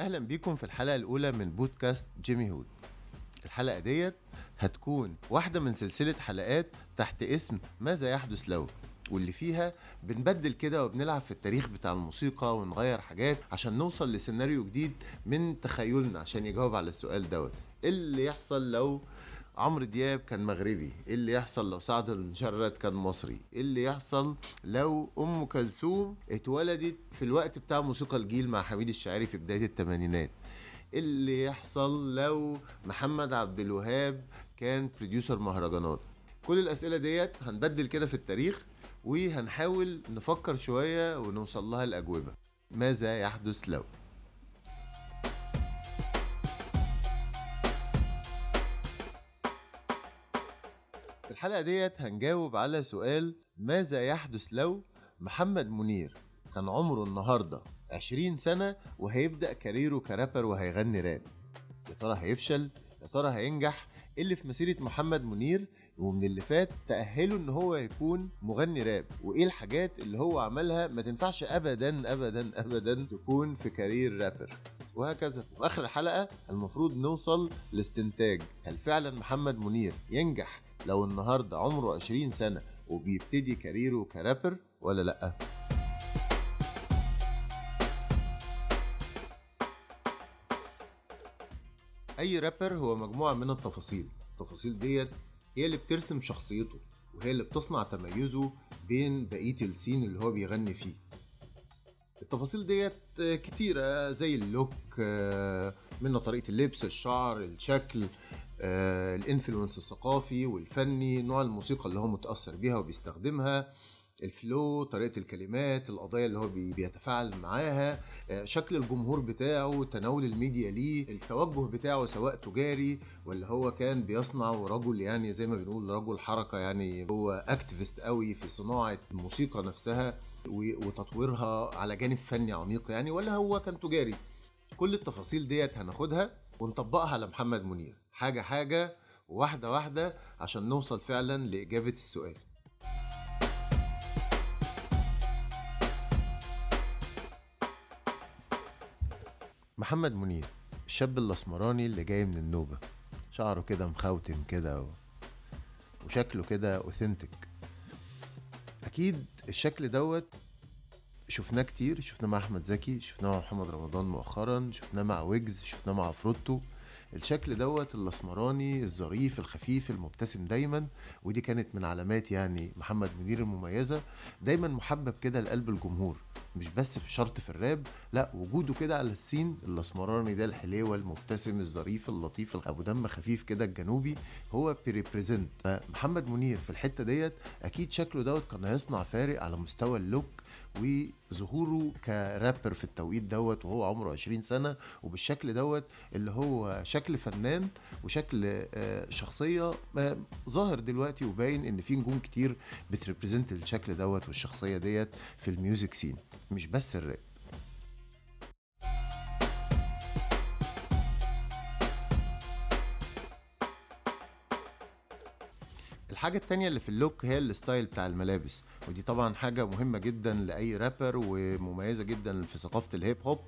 أهلا بيكم في الحلقة الأولى من بودكاست جيمي هود. الحلقة ديت هتكون واحدة من سلسلة حلقات تحت اسم ماذا يحدث لو واللي فيها بنبدل كده وبنلعب في التاريخ بتاع الموسيقى ونغير حاجات عشان نوصل لسيناريو جديد من تخيلنا عشان يجاوب على السؤال دوت. إيه اللي يحصل لو عمرو دياب كان مغربي. إيه اللي يحصل لو سعد المجرد كان مصري؟ إيه اللي يحصل لو أم كلثوم اتولدت في الوقت بتاع موسيقى الجيل مع حميد الشاعري في بداية الثمانينات إيه اللي يحصل لو محمد عبد الوهاب كان بروديوسر مهرجانات؟ كل الأسئلة ديت هنبدل كده في التاريخ وهنحاول نفكر شوية ونوصل لها الأجوبة. ماذا يحدث لو؟ في الحلقة ديت هنجاوب على سؤال ماذا يحدث لو محمد منير كان عمره النهاردة 20 سنة وهيبدأ career ه ك rapper وهيغني راب؟ يا ترى هيفشل؟ يا ترى هينجح؟ إيه اللي في مسيرة محمد منير؟ ومن اللي فات تأهله إن هو يكون مغني راب. وإيه الحاجات اللي هو عملها ما تنفعش ابدا ابدا ابدا تكون في career rapper؟ وهكذا. وفي آخر الحلقة المفروض نوصل لاستنتاج. هل فعلا محمد منير ينجح لو النهارده عمره 20 سنة وبيبتدي كاريره كرابر ولا لأ؟ أي رابر هو مجموعة من التفاصيل. التفاصيل ديت هي اللي بترسم شخصيته وهي اللي بتصنع تميزه بين بقية السين اللي هو بيغني فيه. التفاصيل ديت كتيرة زي اللوك منه طريقة اللبس الشعر الشكل ال influence الثقافي والفني نوع الموسيقى اللي هو متأثر بيها وبيستخدمها ال flow طريقة الكلمات القضايا اللي هو بيتفاعل معاها شكل الجمهور بتاعه تناول الميديا ليه التوجه بتاعه سواء تجاري ولا هو كان بيصنع ورجل يعني زي ما بنقول رجل حركة يعني هو activist قوي في صناعة الموسيقى نفسها وتطويرها على جانب فني عميق يعني ولا هو كان تجاري. كل التفاصيل ديت هناخدها ونطبقها على محمد منير. حاجة حاجة واحدة واحدة عشان نوصل فعلا لإجابة السؤال. محمد منير الشاب الأسمراني اللي جاي من النوبة. شعره كده مخوتم كده و... وشكله كده اوثنتك أكيد الشكل دوت شفناه كتير شفناه مع أحمد زكي شفناه مع محمد رمضان مؤخرا شفناه مع ويجز شفناه مع فروتو. الشكل دوت الاسمراني الظريف الخفيف المبتسم دايما ودي كانت من علامات يعني محمد منير المميزة. دايما محبب كده لقلب الجمهور مش بس في شرط في الراب لا وجوده كده على ال scene الاسمراني ده الحليوه المبتسم الظريف اللطيف أبو دم خفيف كده الجنوبي هو بي represent. محمد منير في الحتة ديت أكيد شكله دوت كان هيصنع فارق على مستوى ال look وظهوره كرابر في التوقيت دوت وهو عمره 20 سنة وبالشكل دوت اللي هو شكل فنان وشكل شخصية ظاهر دلوقتي وباين إن في نجوم كتير بت represent الشكل دوت والشخصية ديت في ال music scene. مش بس الراب. الحاجة التانية اللي في ال look هي ال style بتاع الملابس. ودي طبعا حاجة مهمة جدا لأي رابر ومميزة جدا في ثقافة الهيب هوب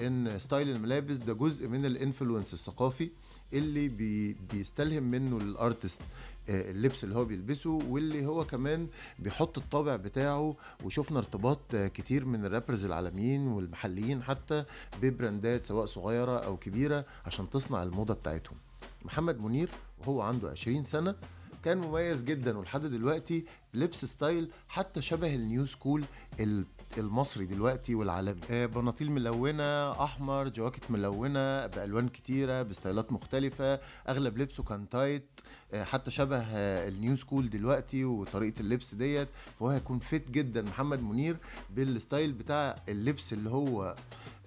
إن style الملابس ده جزء من ال influence الثقافي اللي بي بيستلهم منه ال artist اللبس اللي هو بيلبسه واللي هو كمان بيحط الطابع بتاعه. وشفنا ارتباط كتير من ال rappers العالميين والمحليين حتى ببراندات سواء صغيرة أو كبيرة عشان تصنع الموضة بتاعتهم. محمد منير وهو عنده 20 سنة كان مميز جدا ولحد دلوقتي لبس style حتى شبه ال new school المصري دلوقتي والعالمي. آه بناطيل ملونة أحمر جواكت ملونة بألوان كتيرة بستايلات مختلفة أغلب لبسه كان tight آه حتى شبه آه ال new school دلوقتي وطريقة اللبس ديت. فهو هيكون fit جدا محمد منير بال style بتاع اللبس اللي هو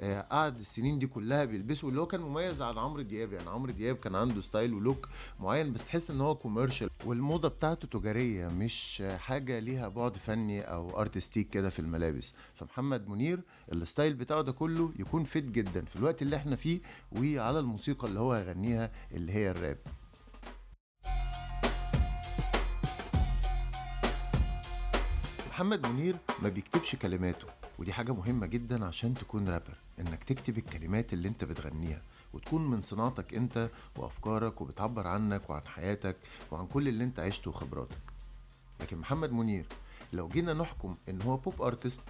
قعد السنين دي كلها بيلبسه اللي هو كان مميز عن عمرو دياب. يعني عمرو دياب كان عنده style و look معين بس تحس إن هو commercial والموضة بتاعته تجارية مش حاجة ليها بعد فني أو artistic كده في الملابس. فمحمد منير ال style بتاعه ده كله يكون fit جدا في الوقت اللي إحنا فيه وعلى الموسيقى اللي هو هيغنيها اللي هي الراب. محمد منير ما بيكتبش كلماته. ودي حاجة مهمة جدا عشان تكون رابر إنك تكتب الكلمات اللي أنت بتغنيها وتكون من صناعتك أنت وأفكارك وبتعبر عنك وعن حياتك وعن كل اللي أنت عشته وخبراتك. لكن محمد منير لو جينا نحكم إن هو pop artist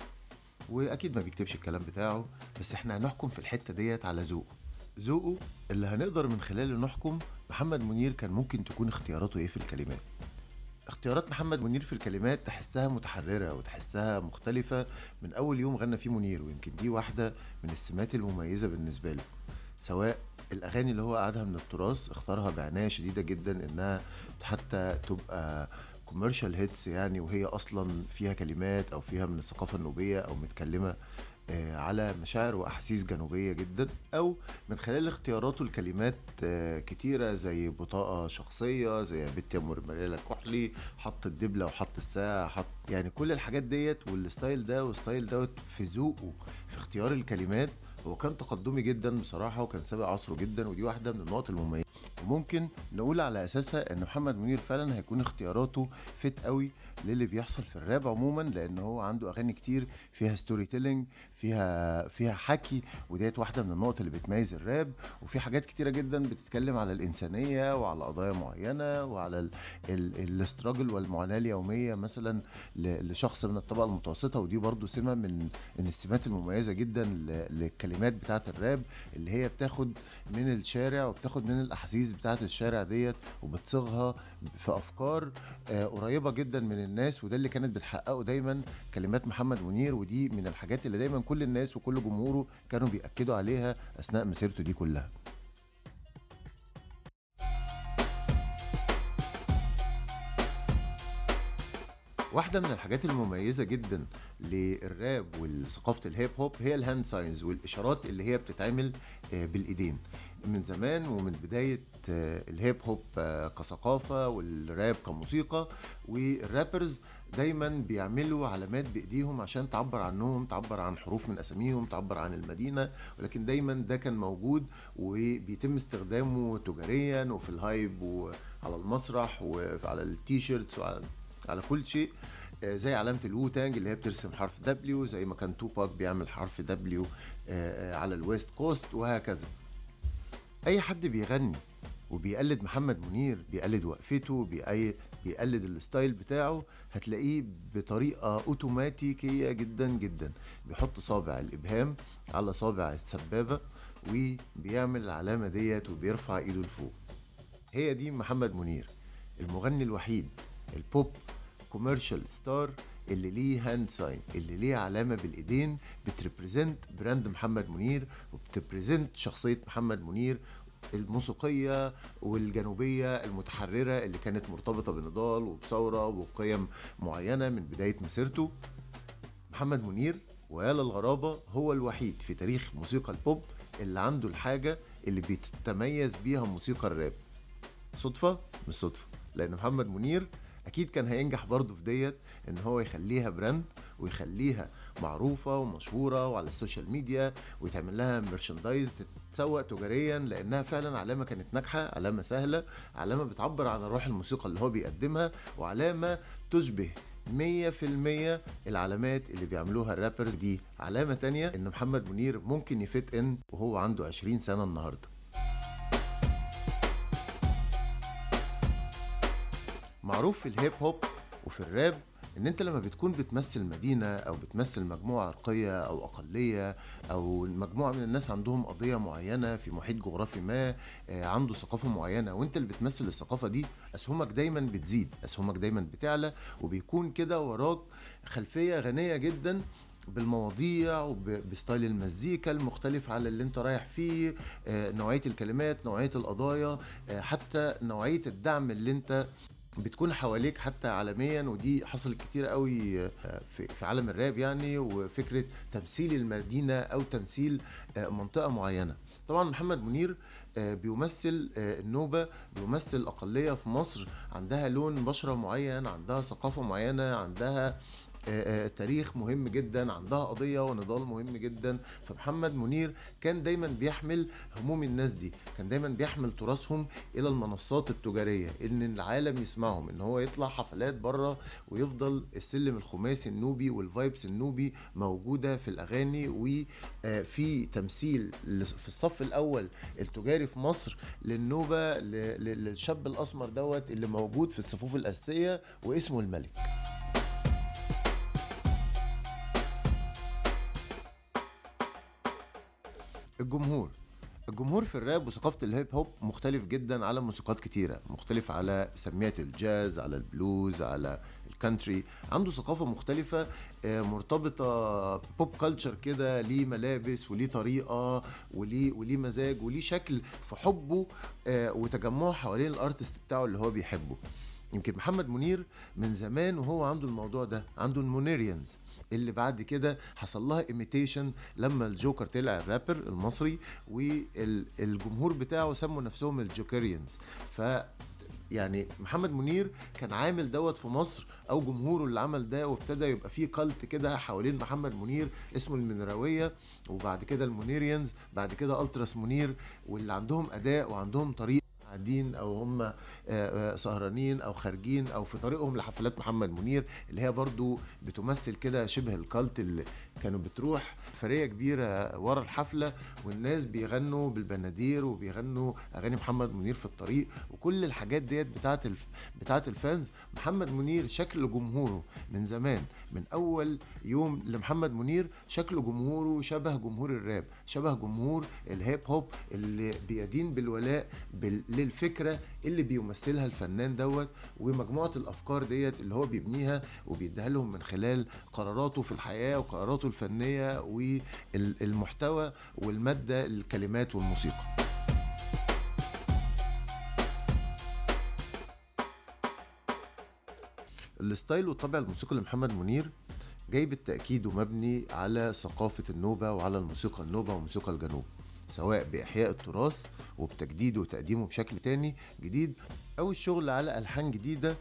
وأكيد ما بيكتبش الكلام بتاعه بس إحنا هنحكم في الحتة ديت على ذوقه. ذوقه اللي هنقدر من خلاله نحكم محمد منير كان ممكن تكون اختياراته إيه في الكلمات. اختيارات محمد منير في الكلمات تحسها متحررة وتحسها مختلفة من أول يوم غنى فيه منير ويمكن دي واحدة من السمات المميزة بالنسبة له سواء الأغاني اللي هو قعدها من التراث اختارها بعناية شديدة جدا إنها حتى تبقى commercial hits يعني وهي أصلا فيها كلمات أو فيها من الثقافة النوبية أو متكلمة على مشاعر وأحاسيس جنوبية جدا أو من خلال اختياراته الكلمات آه، كتيرة زي بطاقة شخصية زي بنت يا مرمريلا كحلي حط الدبلة وحط الساعة حط يعني كل الحاجات ديت والستايل ده والستايل دوت في ذوقه في اختيار الكلمات. هو كان تقدمي جدا بصراحة وكان سابق عصره جدا ودي واحدة من النقط المميزة. وممكن نقول على أساسها إن محمد منير فعلا هيكون اختياراته fit قوي للي بيحصل في الراب عموما لأن هو عنده أغاني كتير فيها storytelling فيها فيها حكي وديت واحدة من النقط اللي بتميز الراب وفي حاجات كتيرة جدا بتتكلم على الإنسانية وعلى قضايا معينة وعلى الاستراجل والمعاناة اليومية مثلا لشخص من الطبقة المتوسطة ودي برضو سمة من من السمات المميزة جدا للكلمات بتاعة الراب اللي هي بتاخد من الشارع وبتاخد من الأحاسيس بتاعة الشارع ديت وبتصيغها في أفكار آه، قريبة جدا من الناس وده اللي كانت بتحققه دايما كلمات محمد منير ودي من الحاجات اللي دايما كل الناس وكل جمهوره كانوا بيأكدوا عليها أثناء مسيرته دي كلها. واحدة من الحاجات المميزة جدا للراب وثقافة ال hip hop هي ال hand signs والإشارات اللي هي بتتعمل آه، بالإيدين. من زمان ومن بداية آه، ال hip hop آه، كثقافة والراب كموسيقى وال rappers دايما بيعملوا علامات بإيديهم عشان تعبر عنهم تعبر عن حروف من أساميهم تعبر عن المدينة ولكن دايما ده كان موجود وبيتم استخدامه تجاريا وفي ال hype وعلى المسرح وعلى ال t-shirts وعلى على كل شيء آه، زي علامة ال Wu-Tang اللي هي بترسم حرف W زي ما كان توباك بيعمل حرف W آه، على ال West Coast وهكذا. أي حد بيغني وبيقلد محمد منير بيقلد وقفته بيقلد ال style بتاعه هتلاقيه بطريقة اوتوماتيكيه جدا جدا. بيحط صابع الإبهام على صابع السبابة وبيعمل العلامة ديت وبيرفع إيده لفوق. هي دي محمد منير المغني الوحيد ال pop commercial star اللي ليه hand sign اللي ليه علامة بالإيدين بت represent brand محمد منير وبت represent شخصية محمد منير الموسيقية والجنوبية المتحررة اللي كانت مرتبطة بنضال وبثورة وقيم معينة من بداية مسيرته. محمد منير ويا للغرابة هو الوحيد في تاريخ موسيقى البوب اللي عنده الحاجة اللي بيتميز بيها موسيقى الراب. صدفة مش صدفة لأن محمد منير أكيد كان هينجح برضه في ديت إن هو يخليها brand ويخليها معروفة ومشهورة وعلى ال social media ويتعمل لها merchandise تتسوق تجاريا لأنها فعلا علامة كانت ناجحة علامة سهلة علامة بتعبر عن روح الموسيقى اللي هو بيقدمها وعلامة تشبه مية في المية العلامات اللي بيعملوها ال rappers دي علامة تانية إن محمد منير ممكن ي fit in وهو عنده عشرين سنة النهاردة. معروف في الهيب هوب وفي الراب إن أنت لما بتكون بتمثل مدينة أو بتمثل مجموعة عرقية أو أقلية أو مجموعة من الناس عندهم قضية معينة في محيط جغرافي ما آه، عنده ثقافة معينة وأنت اللي بتمثل الثقافة دي أسهمك دايما بتزيد أسهمك دايما بتعلى وبيكون كده وراك خلفية غنية جدا بالمواضيع وبستايل المزيكا المختلف على اللي أنت رايح فيه آه، نوعية الكلمات نوعية القضايا آه، حتى نوعية الدعم اللي أنت بتكون حواليك حتى عالميا ودي حصلت كتير قوي آه، في عالم الراب يعني وفكرة تمثيل المدينة أو تمثيل آه، منطقة معينة. طبعا محمد منير آه، بيمثل النوبة بيمثل أقلية في مصر عندها لون بشرة معين عندها ثقافة معينة عندها آه، آه، تاريخ مهم جدا عندها قضية ونضال مهم جدا. فمحمد منير كان دايما بيحمل هموم الناس دي كان دايما بيحمل تراثهم إلى المنصات التجارية إن العالم يسمعهم إن هو يطلع حفلات بره ويفضل السلم الخماسي النوبي والفايبس النوبي موجودة في الأغاني. وفي تمثيل في الصف الأول التجاري في مصر للنوبة ل- ل- للشاب الأسمر دوت اللي موجود في الصفوف الأساسية واسمه الملك. الجمهور. الجمهور في الراب وثقافة ال hip hop مختلف جدا على موسيقات كتيرة. مختلف على سميعة الجاز على البلوز على ال country. عنده ثقافة مختلفة آه، مرتبطة pop culture كده ليه ملابس وليه طريقة وليه وليه مزاج وليه شكل في حبه آه، وتجمعه حوالين ال artist بتاعه اللي هو بيحبه. يمكن محمد منير من زمان وهو عنده الموضوع ده عنده المنيريانز. اللي بعد كده حصل لها imitation لما الجوكر طلع الرابر المصري والجمهور بتاعه سموا نفسهم الجوكريانز. ف يعني محمد منير كان عامل دوت في مصر أو جمهوره اللي عمل ده وابتدى يبقى فيه cult كده حوالين محمد منير اسمه المنراوية وبعد كده المنيريانز بعد كده ألتراس منير واللي عندهم أداء وعندهم طريقة قاعدين أو هم سهرانين أو خارجين أو في طريقهم لحفلات محمد منير اللي هي برضو بتمثل كده شبه الكالت اللي كانوا بتروح فرية كبيرة ورا الحفلة والناس بيغنوا بالبنادير وبيغنوا أغاني محمد منير في الطريق وكل الحاجات ديت بتاعت الف... بتاعت الفانز. محمد منير شكل جمهوره من زمان من أول يوم لمحمد منير شكل جمهوره شبه جمهور الراب شبه جمهور الهيب هوب اللي بيدين بالولاء بال... للفكرة اللي بيمثلها. الفنان دوت ومجموعة الأفكار ديت اللي هو بيبنيها وبيديها لهم من خلال قراراته في الحياة وقراراته الفنية والمحتوى والمادة الكلمات والموسيقى. الستايل والطبع الموسيقي لمحمد منير جاي بالتأكيد ومبني على ثقافة النوبة وعلى الموسيقى النوبة وموسيقى الجنوب. سواء بإحياء التراث وبتجديده وتقديمه بشكل تاني جديد أو الشغل على ألحان جديدة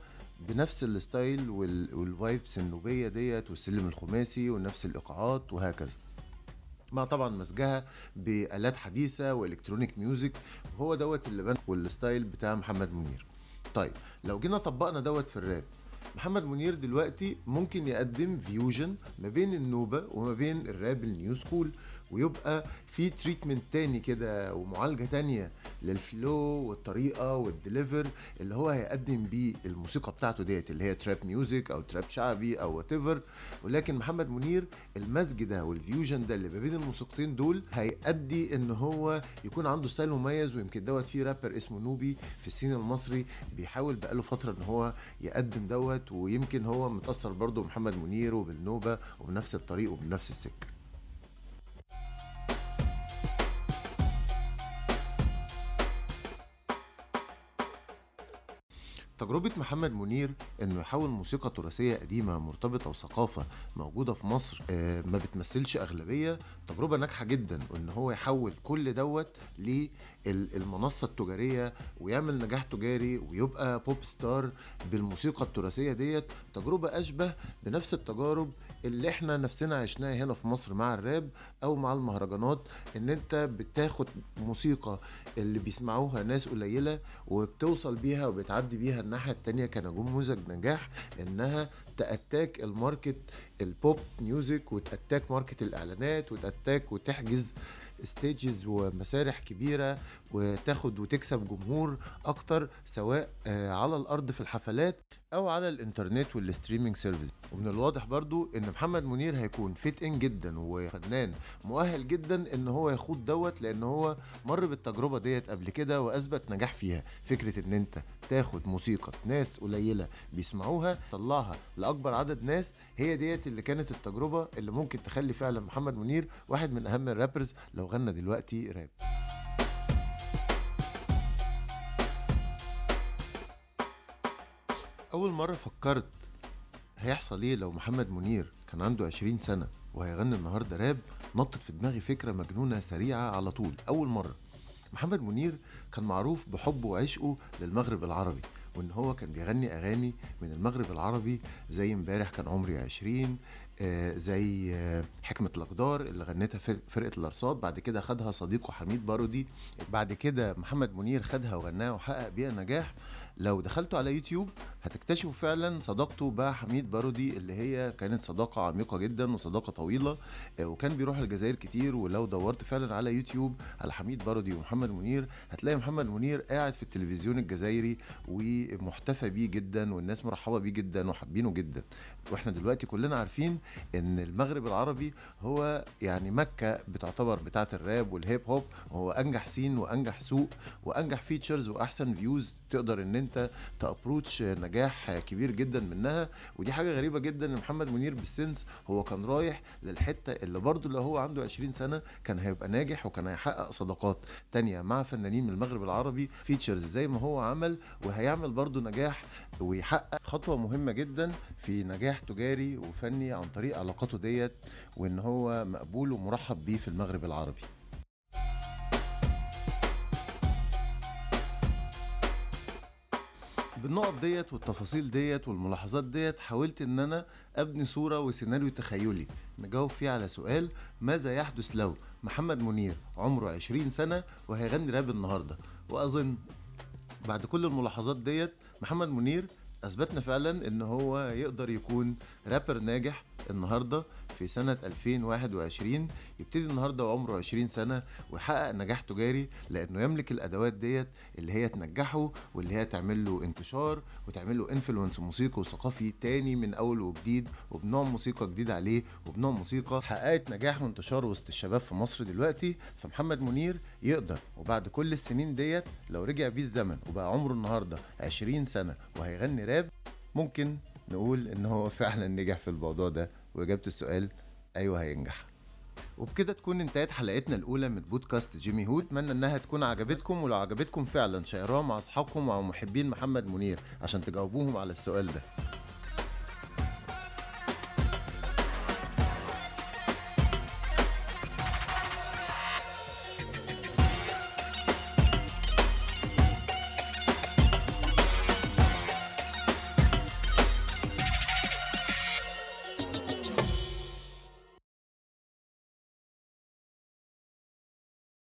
بنفس ال style وال- وال vibes النوبية ديت والسلم الخماسي ونفس الإيقاعات وهكذا. مع طبعا مزجها بآلات حديثة و electronic music وهو دوت اللي بنى وال style بتاع محمد منير. طيب لو جينا طبقنا دوت في الراب. محمد منير دلوقتي ممكن يقدم fusion ما بين النوبة وما بين ال rap ال new school ويبقى في treatment تاني كده ومعالجة تانية لل flow والطريقة وال deliver اللي هو هيقدم بيه الموسيقى بتاعته ديت اللي هي trap music أو trap شعبي أو what ولكن محمد منير المزج ده وال fusion ده اللي ما بين الموسيقتين دول هيأدي إن هو يكون عنده style مميز ويمكن دوت في رابر اسمه نوبي في ال scene المصري بيحاول بقاله فترة إن هو يقدم دوت ويمكن هو متأثر برضه بمحمد منير وبالنوبة وبنفس الطريق وبنفس السكة. تجربة محمد منير إنه يحول موسيقى تراثية قديمة مرتبطة وثقافة موجودة في مصر آه، ما بتمثلش أغلبية تجربة ناجحة جدا وان هو يحول كل دوت للمنصة التجارية ويعمل نجاح تجاري ويبقى بوب ستار بالموسيقى التراثية ديت. تجربة أشبه بنفس التجارب اللي إحنا نفسنا عشناها هنا في مصر مع الراب أو مع المهرجانات ان انت بتاخد موسيقى اللي بيسمعوها ناس قليلة وبتوصل بيها وبتعدي بيها الناحية التانية كنموذج نجاح انها ت attack ال market ال pop music وت attack market الإعلانات وت attack وتحجز stages ومسارح كبيرة وتاخد وتكسب جمهور أكتر سواء آه، على الأرض في الحفلات أو على الإنترنت وال streaming service. ومن الواضح برضو إن محمد منير هيكون fit in جدا وفنان مؤهل جدا إن هو يخوض دوت لأن هو مر بالتجربة ديت قبل كده وأثبت نجاح فيها. فكرة إن أنت تاخد موسيقى ناس قليلة بيسمعوها تطلعها لأكبر عدد ناس هي ديت اللي كانت التجربة اللي ممكن تخلي فعلا محمد منير واحد من أهم الرابرز لو غنى دلوقتي راب. أول مرة فكرت هيحصل إيه لو محمد منير كان عنده 20 سنة وهيغني النهاردة راب نطت في دماغي فكرة مجنونة سريعة على طول. أول مرة. محمد منير كان معروف بحبه وعشقه للمغرب العربي وإن هو كان بيغني أغاني من المغرب العربي زي امبارح كان عمري عشرين زي آه، حكمة الأقدار اللي غنتها فر- فرقة الأرصاد بعد كده خدها صديقه حميد بارودي بعد كده محمد منير خدها وغناها وحقق بيها نجاح. لو دخلتوا على يوتيوب هتكتشفوا فعلا صداقته بحميد بارودي اللي هي كانت صداقة عميقة جدا وصداقة طويلة آه، وكان بيروح الجزائر كتير ولو دورت فعلا على يوتيوب على حميد بارودي ومحمد منير هتلاقي محمد منير قاعد في التلفزيون الجزائري ومحتفى بيه جدا والناس مرحبة بيه جدا وحابينه جدا. وإحنا دلوقتي كلنا عارفين إن المغرب العربي هو يعني مكة بتعتبر بتاعة الراب والهيب هوب وهو أنجح scene وأنجح سوق وأنجح features وأحسن views تقدر إن أنت ت approach نجاح كبير جدا منها ودي حاجة غريبة جدا إن محمد منير بال sense هو كان رايح للحتة اللي برضه لو هو عنده 20 سنة كان هيبقى ناجح وكان هيحقق صداقات تانية مع فنانين من المغرب العربي features زي ما هو عمل وهيعمل برضه نجاح ويحقق خطوة مهمة جدا في نجاح تجاري وفني عن طريق علاقاته ديت وإن هو مقبول ومرحب بيه في المغرب العربي. بالنقط ديت والتفاصيل ديت والملاحظات ديت حاولت إن أنا أبني صورة وسيناريو تخيلي. نجاوب فيه على سؤال ماذا يحدث لو محمد منير عمره 20 سنة وهيغني راب النهارده؟ وأظن بعد كل الملاحظات ديت محمد منير أثبتنا فعلا إن هو يقدر يكون رابر ناجح النهارده في سنة 2021 يبتدي النهارده وعمره 20 سنة ويحقق نجاح تجاري لأنه يملك الأدوات ديت اللي هي تنجحه واللي هي تعمل له انتشار وتعمل له انفلونس موسيقي وثقافي تاني من أول وجديد وبنوع موسيقى جديد عليه وبنوع موسيقى حققت نجاح وانتشار وسط الشباب في مصر دلوقتي فمحمد منير يقدر. وبعد كل السنين ديت لو رجع بيه الزمن وبقى عمره النهارده 20 سنة وهيغني راب ممكن نقول إن هو فعلا نجح في الموضوع ده. وإجابة السؤال أيوه هينجح. وبكده تكون انتهت حلقتنا الأولى من بودكاست جيمي هود. أتمنى إنها تكون عجبتكم ولو عجبتكم فعلا شيروها مع أصحابكم ومع محبين محمد منير عشان تجاوبوهم على السؤال ده.